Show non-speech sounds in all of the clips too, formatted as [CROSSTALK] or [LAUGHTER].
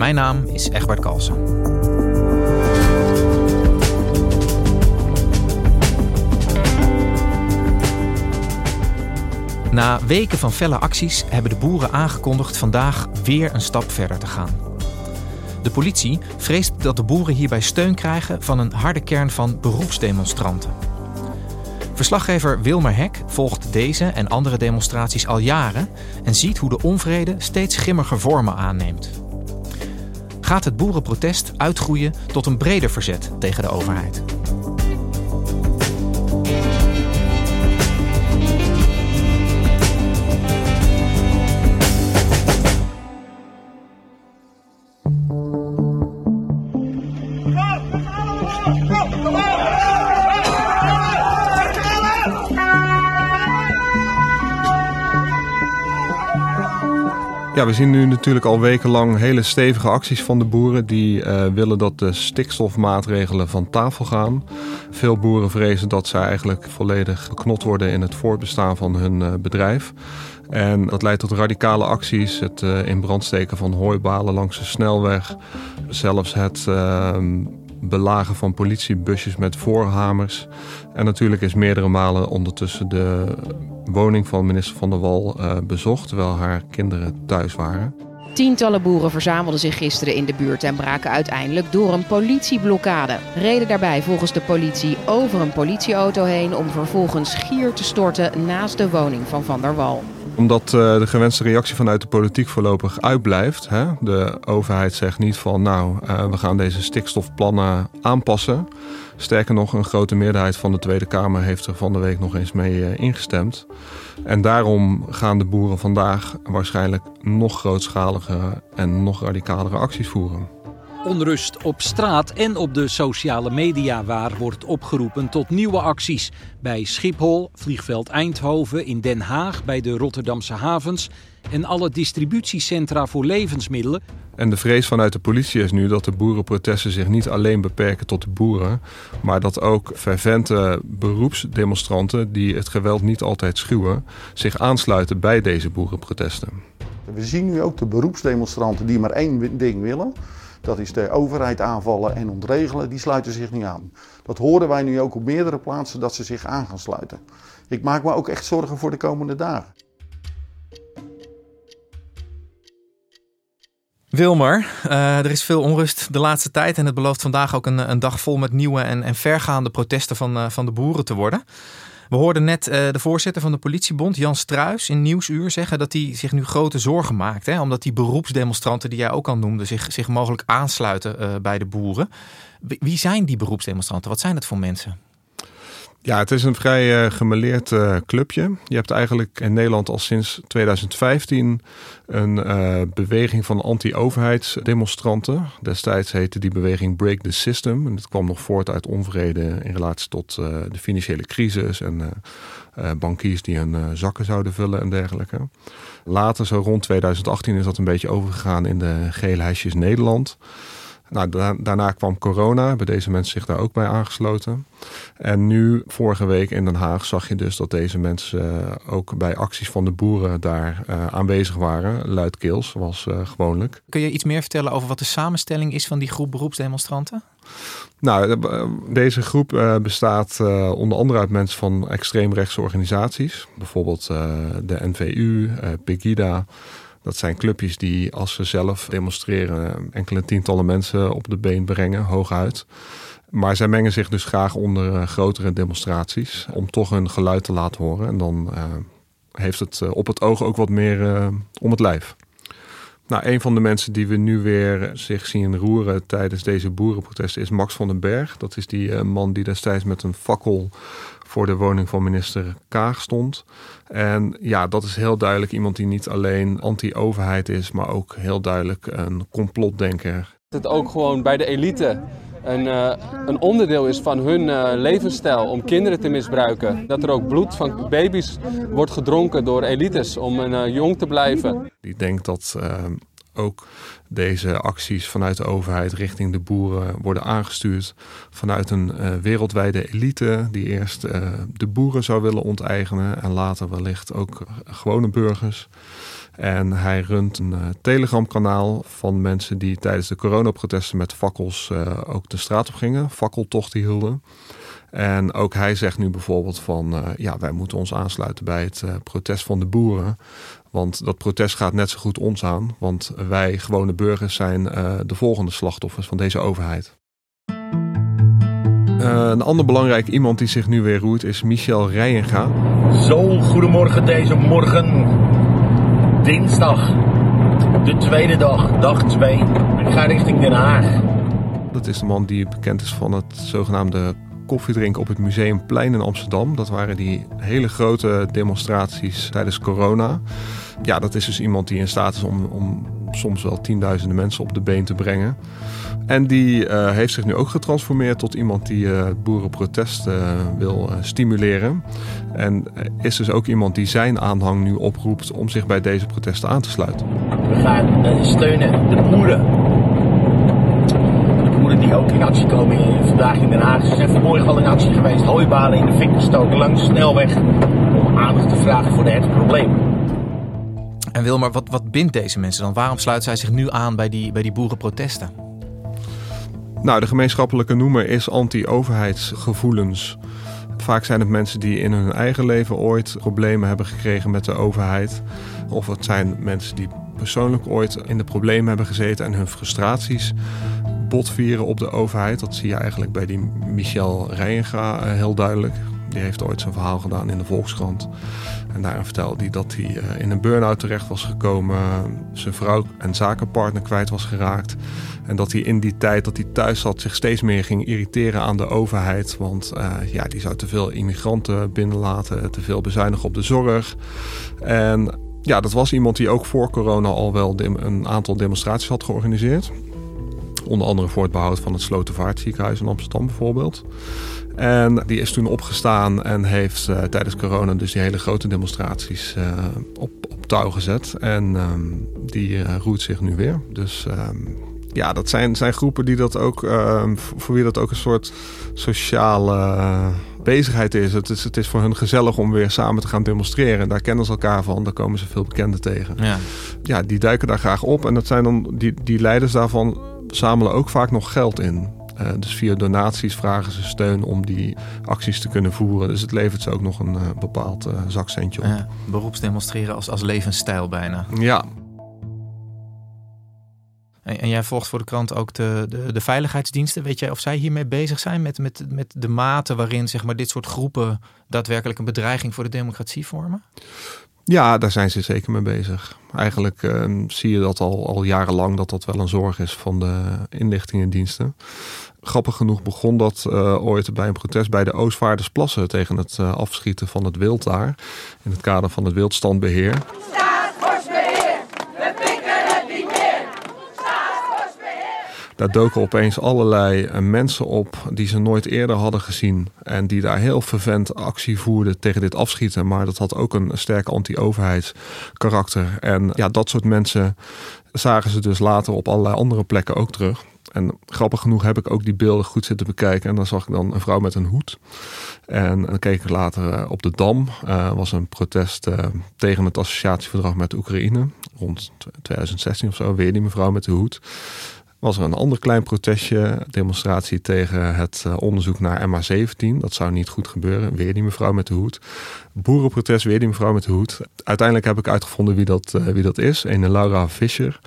Mijn naam is Egbert Kalsen. Na weken van felle acties hebben de boeren aangekondigd vandaag weer een stap verder te gaan. De politie vreest dat de boeren hierbij steun krijgen van een harde kern van beroepsdemonstranten. Verslaggever Wilmer Hek volgt deze en andere demonstraties al jaren en ziet hoe de onvrede steeds grimmiger vormen aanneemt. Gaat het boerenprotest uitgroeien tot een breder verzet tegen de overheid? Ja, we zien nu natuurlijk al wekenlang hele stevige acties van de boeren die uh, willen dat de stikstofmaatregelen van tafel gaan. Veel boeren vrezen dat zij eigenlijk volledig geknot worden in het voortbestaan van hun uh, bedrijf. En dat leidt tot radicale acties, het uh, in brand steken van hooibalen langs de snelweg, zelfs het ehm, belagen van politiebusjes met voorhamers. En natuurlijk is meerdere malen ondertussen de woning van minister Van der Wal uh, bezocht, terwijl haar kinderen thuis waren. Tientallen boeren verzamelden zich gisteren in de buurt en braken uiteindelijk door een politieblokkade. Reden daarbij volgens de politie over een politieauto heen om vervolgens gier te storten naast de woning van Van der Wal omdat uh, de gewenste reactie vanuit de politiek voorlopig uitblijft. Hè? De overheid zegt niet van nou, uh, we gaan deze stikstofplannen aanpassen. Sterker nog, een grote meerderheid van de Tweede Kamer heeft er van de week nog eens mee uh, ingestemd. En daarom gaan de boeren vandaag waarschijnlijk nog grootschalige en nog radicalere acties voeren. Onrust op straat en op de sociale media waar wordt opgeroepen tot nieuwe acties. Bij Schiphol, vliegveld Eindhoven, in Den Haag, bij de Rotterdamse havens en alle distributiecentra voor levensmiddelen. En de vrees vanuit de politie is nu dat de boerenprotesten zich niet alleen beperken tot de boeren, maar dat ook fervente beroepsdemonstranten die het geweld niet altijd schuwen, zich aansluiten bij deze boerenprotesten. We zien nu ook de beroepsdemonstranten die maar één ding willen dat is de overheid aanvallen en ontregelen, die sluiten zich niet aan. Dat horen wij nu ook op meerdere plaatsen dat ze zich aan gaan sluiten. Ik maak me ook echt zorgen voor de komende dagen. Wilmer, uh, er is veel onrust de laatste tijd en het belooft vandaag ook een, een dag vol met nieuwe en, en vergaande protesten van, uh, van de boeren te worden. We hoorden net uh, de voorzitter van de politiebond, Jan Struis, in Nieuwsuur zeggen dat hij zich nu grote zorgen maakt. Hè, omdat die beroepsdemonstranten die jij ook al noemde zich, zich mogelijk aansluiten uh, bij de boeren. Wie zijn die beroepsdemonstranten? Wat zijn het voor mensen? Ja, het is een vrij uh, gemeleerd uh, clubje. Je hebt eigenlijk in Nederland al sinds 2015 een uh, beweging van anti-overheidsdemonstranten. Destijds heette die beweging Break the System. En dat kwam nog voort uit onvrede in relatie tot de financiële crisis en bankiers die hun zakken zouden vullen en dergelijke. Later, zo rond 2018, is dat een beetje overgegaan in de gele hesjes Nederland. Nou, daarna kwam corona, hebben deze mensen zich daar ook bij aangesloten. En nu, vorige week in Den Haag, zag je dus dat deze mensen uh, ook bij acties van de boeren daar uh, aanwezig waren. Luidkeels, zoals uh, gewoonlijk. Kun je iets meer vertellen over wat de samenstelling is van die groep beroepsdemonstranten? Nou, deze groep bestaat onder andere uit mensen van extreemrechtse organisaties. Bijvoorbeeld de NVU, Pegida. Dat zijn clubjes die als ze zelf demonstreren enkele tientallen mensen op de been brengen, hooguit. Maar zij mengen zich dus graag onder uh, grotere demonstraties om toch hun geluid te laten horen. En dan uh, heeft het uh, op het oog ook wat meer om het lijf. Nou, een van de mensen die we nu weer zich zien roeren tijdens deze boerenprotesten is Max van den Berg. Dat is die man die destijds met een fakkel voor de woning van minister Kaag stond. En ja, dat is heel duidelijk iemand die niet alleen anti-overheid is, maar ook heel duidelijk een complotdenker. Het ook gewoon bij de elite een, uh, een onderdeel is van hun uh, levensstijl om kinderen te misbruiken. Dat er ook bloed van baby's wordt gedronken door elites om uh, jong te blijven. Ik denk dat ook deze acties vanuit de overheid richting de boeren worden aangestuurd vanuit een wereldwijde elite die eerst de boeren zou willen onteigenen en later wellicht ook gewone burgers. En hij runt een uh, telegramkanaal van mensen die tijdens de coronaprotesten met fakkels ook de straat op gingen, fakkeltochten hielden. En ook hij zegt nu bijvoorbeeld van ja, wij moeten ons aansluiten bij het protest van de boeren. Want dat protest gaat net zo goed ons aan. Want wij, gewone burgers, zijn de volgende slachtoffers van deze overheid. Een ander belangrijk iemand die zich nu weer roert is Michel Rijenga. Zo, goedemorgen deze morgen. Dinsdag. De tweede dag, dag 2. Ik ga richting Den Haag. Dat is de man die bekend is van het zogenaamde koffiedrinken op het Museumplein in Amsterdam. Dat waren die hele grote demonstraties tijdens corona. Ja, dat is dus iemand die in staat is om, om soms wel tienduizenden mensen op de been te brengen. En die uh, heeft zich nu ook getransformeerd tot iemand die het boerenprotest uh, wil stimuleren. En is dus ook iemand die zijn aanhang nu oproept om zich bij deze protesten aan te sluiten. We gaan steunen de boeren die ook in actie komen vandaag in Den Haag. Ze zijn vanmorgen al in actie geweest, hooibalen in de fik gestoken langs de snelweg om aandacht te vragen voor het probleem. En Wilmer, wat, wat bindt deze mensen dan? Waarom sluiten zij zich nu aan bij die, bij die boerenprotesten? Nou, de gemeenschappelijke noemer is anti-overheidsgevoelens. Vaak zijn het mensen die in hun eigen leven ooit problemen hebben gekregen met de overheid. Of het zijn mensen die persoonlijk ooit in de problemen hebben gezeten en hun frustraties botvieren op de overheid. Dat zie je eigenlijk bij die Michel Rijenga eh, heel duidelijk. Die heeft ooit zijn verhaal gedaan in de Volkskrant. En daarin vertelde hij dat hij eh, in een burn-out terecht was gekomen. Zijn vrouw en zakenpartner kwijt was geraakt. En dat hij in die tijd dat hij thuis zat zich steeds meer ging irriteren aan de overheid. Want uh, ja, die zou te veel immigranten binnenlaten. Te veel bezuinigen op de zorg. En ja, dat was iemand die ook voor corona al wel een aantal demonstraties had georganiseerd. Onder andere voor het behoud van het Slotervaartziekenhuis in Amsterdam bijvoorbeeld. En die is toen opgestaan en heeft uh, tijdens corona dus die hele grote demonstraties uh, op, op touw gezet. En um, die uh, roert zich nu weer. Dus um, ja, dat zijn, zijn groepen die dat ook, um, voor wie dat ook een soort sociale bezigheid is. Het, is. het is voor hun gezellig om weer samen te gaan demonstreren. Daar kennen ze elkaar van, daar komen ze veel bekenden tegen. Ja, ja die duiken daar graag op. En dat zijn dan die, die leiders daarvan zamelen ook vaak nog geld in. Uh, dus via donaties vragen ze steun om die acties te kunnen voeren. Dus het levert ze ook nog een uh, bepaald uh, zakcentje op. Ja, beroepsdemonstreren als, als levensstijl bijna. Ja. En, en, jij volgt voor de krant ook de, de, de, veiligheidsdiensten. Weet jij of zij hiermee bezig zijn met, met, met de mate waarin zeg maar, dit soort groepen daadwerkelijk een bedreiging voor de democratie vormen? Ja, daar zijn ze zeker mee bezig. Eigenlijk uh, zie je dat al, al jarenlang dat dat wel een zorg is van de inlichtingendiensten. Grappig genoeg begon dat uh, ooit bij een protest bij de Oostvaardersplassen tegen het uh, afschieten van het wild daar. In het kader van het wildstandbeheer. Daar doken opeens allerlei eh, mensen op die ze nooit eerder hadden gezien. En die daar heel vervent actie voerden tegen dit afschieten. Maar dat had ook een sterk anti-overheidskarakter. En ja, dat soort mensen zagen ze dus later op allerlei andere plekken ook terug. En grappig genoeg heb ik ook die beelden goed zitten bekijken. En dan zag ik dan een vrouw met een hoed. En dan keek ik later eh, op de Dam. Uh, was een protest tegen het associatieverdrag met Oekraïne. Rond 2016 of zo, weer die mevrouw met de hoed. Was er een ander klein protestje, demonstratie tegen het eh, onderzoek naar MH17. Dat zou niet goed gebeuren. Weer die mevrouw met de hoed. Boerenprotest, weer die mevrouw met de hoed. Uiteindelijk heb ik uitgevonden wie dat, uh, wie dat is. Een Laura Fischer.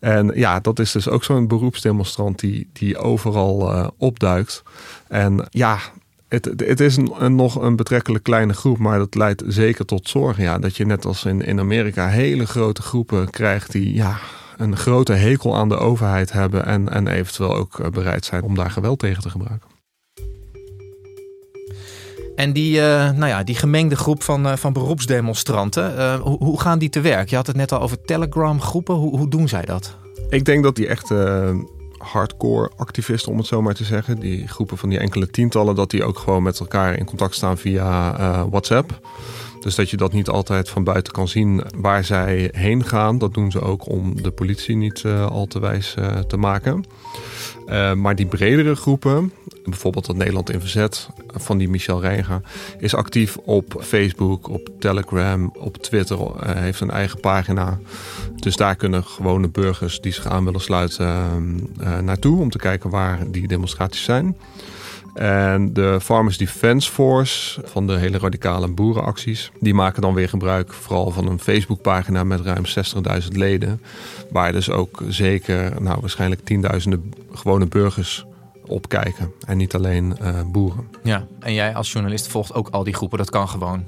En ja, dat is dus ook zo'n beroepsdemonstrant die, die overal uh, opduikt. En ja, het, het is nog een betrekkelijk kleine groep, maar dat leidt zeker tot zorgen. Ja, dat je net als in, in Amerika hele grote groepen krijgt die ja, een grote hekel aan de overheid hebben en, en eventueel ook eh, bereid zijn om daar geweld tegen te gebruiken. En die, uh, nou ja, die gemengde groep van, uh, van beroepsdemonstranten, uh, hoe, hoe, gaan die te werk? Je had het net al over Telegram-groepen. Hoe, hoe doen zij dat? Ik denk dat die echt hardcore activisten, om het zo maar te zeggen, die groepen van die enkele tientallen, dat die ook gewoon met elkaar in contact staan via WhatsApp. Dus dat je dat niet altijd van buiten kan zien waar zij heen gaan. Dat doen ze ook om de politie niet uh, al te wijs uh, te maken. Uh, maar die bredere groepen, bijvoorbeeld het Nederland in Verzet van die Michel Reiger, is actief op Facebook, op Telegram, op Twitter, heeft een eigen pagina. Dus daar kunnen gewone burgers die zich aan willen sluiten naartoe om te kijken waar die demonstraties zijn. En de Farmers Defence Force van de hele radicale boerenacties, die maken dan weer gebruik vooral van een Facebookpagina met ruim 60.000 leden. Waar dus ook zeker, nou waarschijnlijk tienduizenden gewone burgers op kijken. En niet alleen uh, boeren. Ja, en jij als journalist volgt ook al die groepen, dat kan gewoon.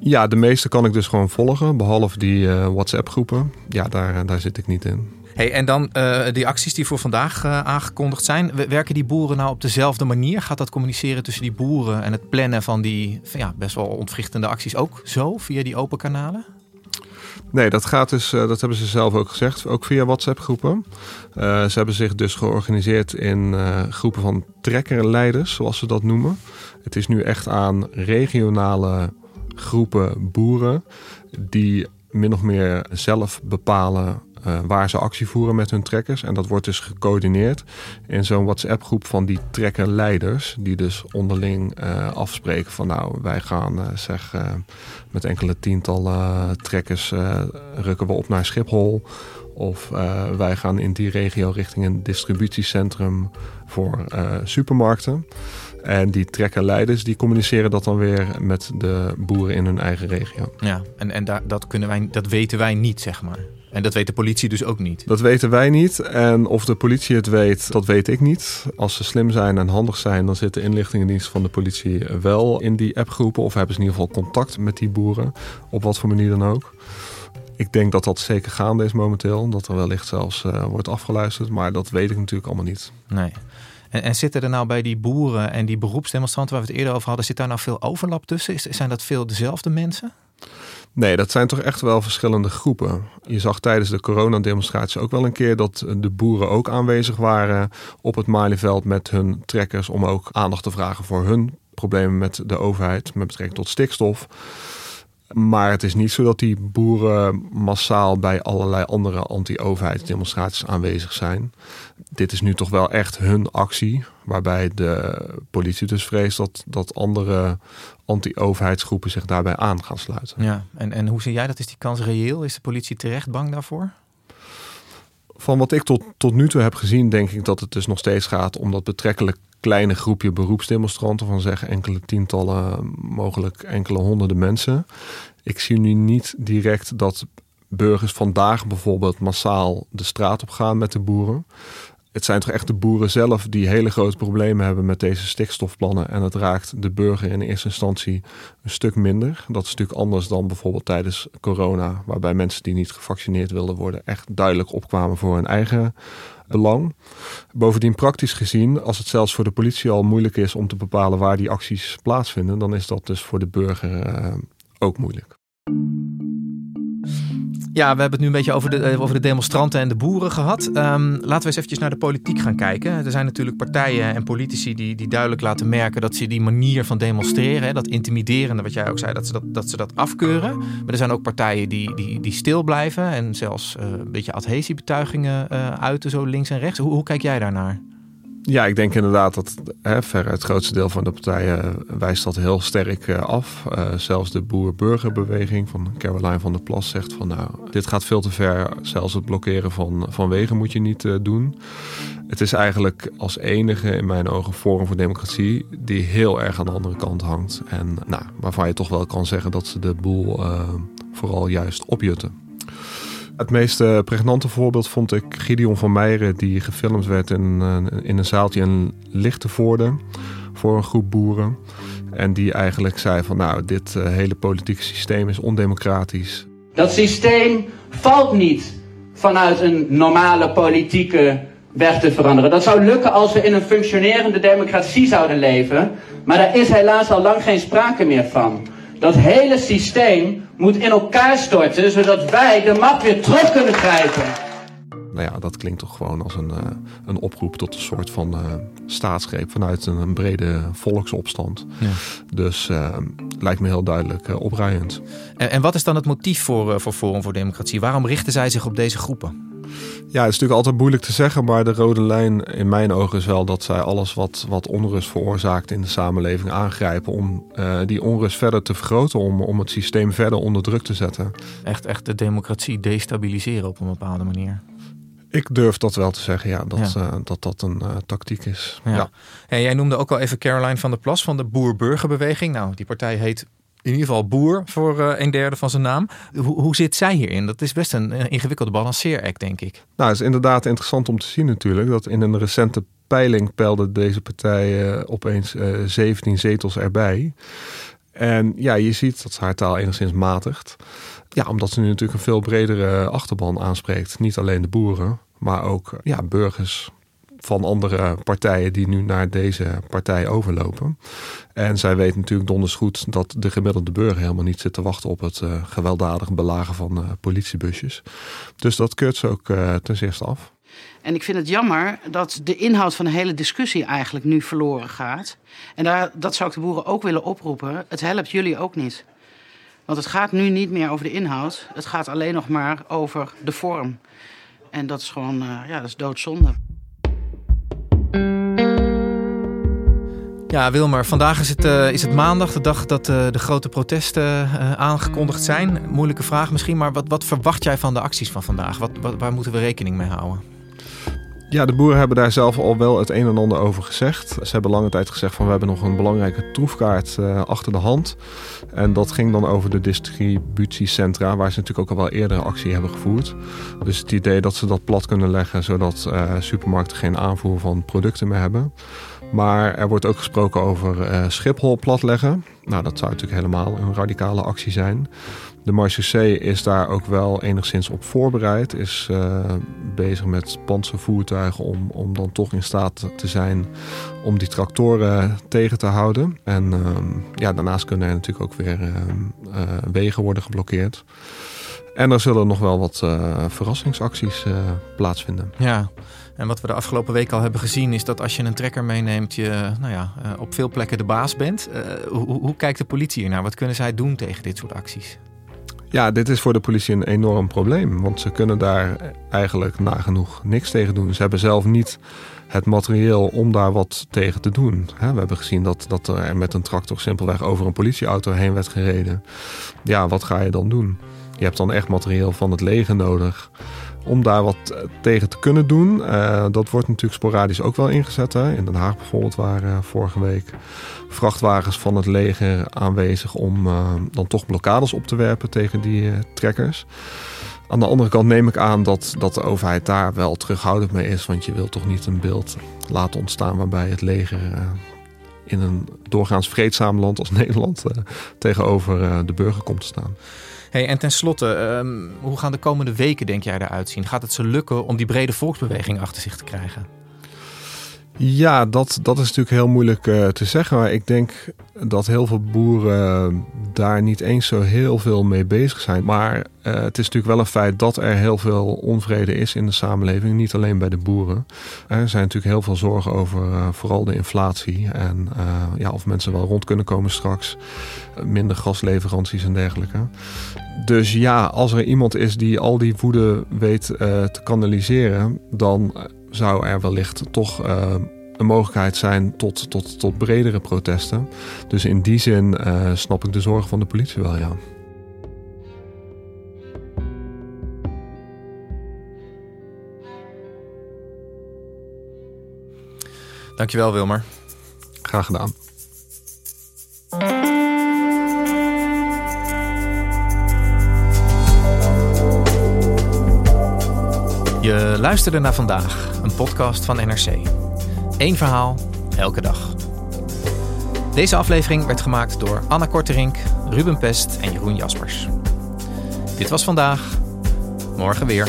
Ja, de meeste kan ik dus gewoon volgen, behalve die uh, WhatsApp-groepen. Ja, daar, daar zit ik niet in. Hey, en dan uh, die acties die voor vandaag uh, aangekondigd zijn. Werken die boeren nou op dezelfde manier? Gaat dat communiceren tussen die boeren en het plannen van die ja, best wel ontwrichtende acties ook zo via die open kanalen? Nee, dat gaat dus, uh, dat hebben ze zelf ook gezegd, ook via WhatsApp-groepen. ze hebben zich dus georganiseerd in groepen van trekkerleiders, zoals ze dat noemen. Het is nu echt aan regionale groepen boeren die min of meer zelf bepalen uh, waar ze actie voeren met hun trekkers. En dat wordt dus gecoördineerd in zo'n WhatsApp-groep van die trekkerleiders. Die dus onderling uh, afspreken van nou, wij gaan uh, zeg met enkele tientallen trekkers rukken we op naar Schiphol. Of wij gaan in die regio richting een distributiecentrum voor supermarkten. En die trekkerleiders die communiceren dat dan weer met de boeren in hun eigen regio. Ja, en, en dat, kunnen wij, dat weten wij niet, zeg maar. En dat weet de politie dus ook niet? Dat weten wij niet. En of de politie het weet, dat weet ik niet. Als ze slim zijn en handig zijn, dan zit de inlichtingendienst van de politie wel in die appgroepen. Of hebben ze in ieder geval contact met die boeren. Op wat voor manier dan ook. Ik denk dat dat zeker gaande is momenteel. Dat er wellicht zelfs uh, wordt afgeluisterd. Maar dat weet ik natuurlijk allemaal niet. Nee. En, en, zitten er nou bij die boeren en die beroepsdemonstranten waar we het eerder over hadden, zit daar nou veel overlap tussen? Is, zijn dat veel dezelfde mensen? Nee, dat zijn toch echt wel verschillende groepen. Je zag tijdens de coronademonstratie ook wel een keer dat de boeren ook aanwezig waren op het Malieveld met hun trekkers om ook aandacht te vragen voor hun problemen met de overheid met betrekking tot stikstof. Maar het is niet zo dat die boeren massaal bij allerlei andere anti-overheidsdemonstraties aanwezig zijn. Dit is nu toch wel echt hun actie, waarbij de politie dus vreest dat, dat andere anti-overheidsgroepen zich daarbij aan gaan sluiten. Ja, en, en hoe zie jij dat? Is die kans reëel? Is de politie terecht bang daarvoor? Van wat ik tot, tot nu toe heb gezien, denk ik dat het dus nog steeds gaat om dat betrekkelijk kleine groepje beroepsdemonstranten van zeggen enkele tientallen, mogelijk enkele honderden mensen. Ik zie nu niet direct dat burgers vandaag bijvoorbeeld massaal de straat op gaan met de boeren het zijn toch echt de boeren zelf die hele grote problemen hebben met deze stikstofplannen. En het raakt de burger in eerste instantie een stuk minder. Dat is natuurlijk anders dan bijvoorbeeld tijdens corona, waarbij mensen die niet gevaccineerd wilden worden echt duidelijk opkwamen voor hun eigen belang. Bovendien praktisch gezien, als het zelfs voor de politie al moeilijk is om te bepalen waar die acties plaatsvinden, dan is dat dus voor de burger uh, ook moeilijk. Ja, we hebben het nu een beetje over de, eh, over de demonstranten en de boeren gehad. Um, laten we eens eventjes naar de politiek gaan kijken. Er zijn natuurlijk partijen en politici die, die duidelijk laten merken dat ze die manier van demonstreren, dat intimiderende, wat jij ook zei, dat ze dat, dat, ze dat afkeuren. Maar er zijn ook partijen die, die, die stil blijven en zelfs uh, een beetje adhesiebetuigingen uh, uiten, zo links en rechts. Hoe, hoe kijk jij daarnaar? Ja, ik denk inderdaad dat hè, het grootste deel van de partijen wijst dat heel sterk uh, af. Uh, zelfs de boer-burgerbeweging van Caroline van der Plas zegt van nou, dit gaat veel te ver. Zelfs het blokkeren van, van wegen moet je niet doen. Het is eigenlijk als enige in mijn ogen Forum voor Democratie die heel erg aan de andere kant hangt. En nou, waarvan je toch wel kan zeggen dat ze de boel vooral juist opjutten. Het meest uh, pregnante voorbeeld vond ik Gideon van Meijeren... die gefilmd werd in, uh, in een zaaltje in Lichtenvoorde voor een groep boeren. En die eigenlijk zei van nou, dit uh, hele politieke systeem is ondemocratisch. Dat systeem valt niet vanuit een normale politieke weg te veranderen. Dat zou lukken als we in een functionerende democratie zouden leven. Maar daar is helaas al lang geen sprake meer van. Dat hele systeem moet in elkaar storten, zodat wij de macht weer terug kunnen grijpen. Nou ja, dat klinkt toch gewoon als een, uh, een oproep tot een soort van uh, staatsgreep vanuit een, een, brede volksopstand. Ja. Dus uh, lijkt me heel duidelijk opruiend. En, en, wat is dan het motief voor, voor Forum voor Democratie? Waarom richten zij zich op deze groepen? Ja, het is natuurlijk altijd moeilijk te zeggen, maar de rode lijn in mijn ogen is wel dat zij alles wat, wat onrust veroorzaakt in de samenleving aangrijpen om uh, die onrust verder te vergroten, om, om het systeem verder onder druk te zetten. Echt, echt de democratie destabiliseren op een bepaalde manier. Ik durf dat wel te zeggen, ja, dat ja. Uh, dat, dat een uh, tactiek is. Ja. ja. En jij noemde ook al even Caroline van der Plas van de Boer-Burgerbeweging. Nou, die partij heet in ieder geval boer voor uh, een derde van zijn naam. Hoe, hoe zit zij hierin? Dat is best een ingewikkelde balanceeract, denk ik. Nou, het is inderdaad interessant om te zien natuurlijk... dat in een recente peiling peilde deze partij uh, opeens uh, 17 zetels erbij. En ja, je ziet dat haar taal enigszins matigt. Ja, omdat ze nu natuurlijk een veel bredere achterban aanspreekt. Niet alleen de boeren, maar ook ja, burgers, van andere partijen die nu naar deze partij overlopen. En zij weet natuurlijk donders goed dat de gemiddelde burger helemaal niet zit te wachten op het uh, gewelddadig belagen van uh, politiebusjes. Dus dat keurt ze ook uh, ten zeerste af. En ik vind het jammer dat de inhoud van de hele discussie eigenlijk nu verloren gaat. En daar, dat zou ik de boeren ook willen oproepen. Het helpt jullie ook niet. Want het gaat nu niet meer over de inhoud. Het gaat alleen nog maar over de vorm. En dat is gewoon, ja, dat is doodzonde. Ja, Wilmer, vandaag is het, uh, is het maandag, de dag dat uh, de grote protesten uh, aangekondigd zijn. Moeilijke vraag misschien, maar wat, wat verwacht jij van de acties van vandaag? Wat, waar moeten we rekening mee houden? Ja, de boeren hebben daar zelf al wel het een en ander over gezegd. Ze hebben lange tijd gezegd van we hebben nog een belangrijke troefkaart uh, achter de hand. En dat ging dan over de distributiecentra, waar ze natuurlijk ook al wel eerder actie hebben gevoerd. Dus het idee dat ze dat plat kunnen leggen, zodat uh, supermarkten geen aanvoer van producten meer hebben. Maar er wordt ook gesproken over uh, Schiphol platleggen. Nou, dat zou natuurlijk helemaal een radicale actie zijn. De Marseillais is daar ook wel enigszins op voorbereid. Is uh, bezig met panzervoertuigen om, om dan toch in staat te zijn om die tractoren tegen te houden. En uh, ja, daarnaast kunnen er natuurlijk ook weer uh, wegen worden geblokkeerd. En er zullen nog wel wat verrassingsacties plaatsvinden. Ja. En wat we de afgelopen week al hebben gezien is dat als je een trekker meeneemt, je nou ja, op veel plekken de baas bent. hoe, hoe kijkt de politie hiernaar? Wat kunnen zij doen tegen dit soort acties? Ja, dit is voor de politie een enorm probleem. Want ze kunnen daar eigenlijk nagenoeg niks tegen doen. Ze hebben zelf niet het materieel om daar wat tegen te doen. We hebben gezien dat, dat er met een tractor simpelweg over een politieauto heen werd gereden. Ja, wat ga je dan doen? Je hebt dan echt materieel van het leger nodig om daar wat eh, tegen te kunnen doen. Uh, dat wordt natuurlijk sporadisch ook wel ingezet. Hè. In Den Haag bijvoorbeeld waren uh, vorige week vrachtwagens van het leger aanwezig om dan toch blokkades op te werpen tegen die trekkers. Aan de andere kant neem ik aan dat, dat de overheid daar wel terughoudend mee is. Want je wilt toch niet een beeld laten ontstaan waarbij het leger in een doorgaans vreedzaam land als [LAUGHS] Nederland tegenover de burger komt te staan. Hey, en tenslotte, um, hoe gaan de komende weken, denk jij, eruit zien? Gaat het ze lukken om die brede volksbeweging achter zich te krijgen? Ja, dat, dat is natuurlijk heel moeilijk uh, te zeggen. Maar ik denk dat heel veel boeren daar niet eens zo heel veel mee bezig zijn. Maar uh, het is natuurlijk wel een feit dat er heel veel onvrede is in de samenleving. Niet alleen bij de boeren. Er zijn natuurlijk heel veel zorgen over vooral de inflatie. En ja, of mensen wel rond kunnen komen straks. minder gasleveranties en dergelijke. Dus ja, als er iemand is die al die woede weet te kanaliseren, dan zou er wellicht toch uh, een mogelijkheid zijn tot, tot, tot bredere protesten. Dus in die zin uh, snap ik de zorgen van de politie wel, ja. Dankjewel, Wilmer. Graag gedaan. Je luisterde naar vandaag, een podcast van NRC. Eén verhaal, elke dag. Deze aflevering werd gemaakt door Anna Korterink, Ruben Pest en Jeroen Jaspers. Dit was vandaag. Morgen weer.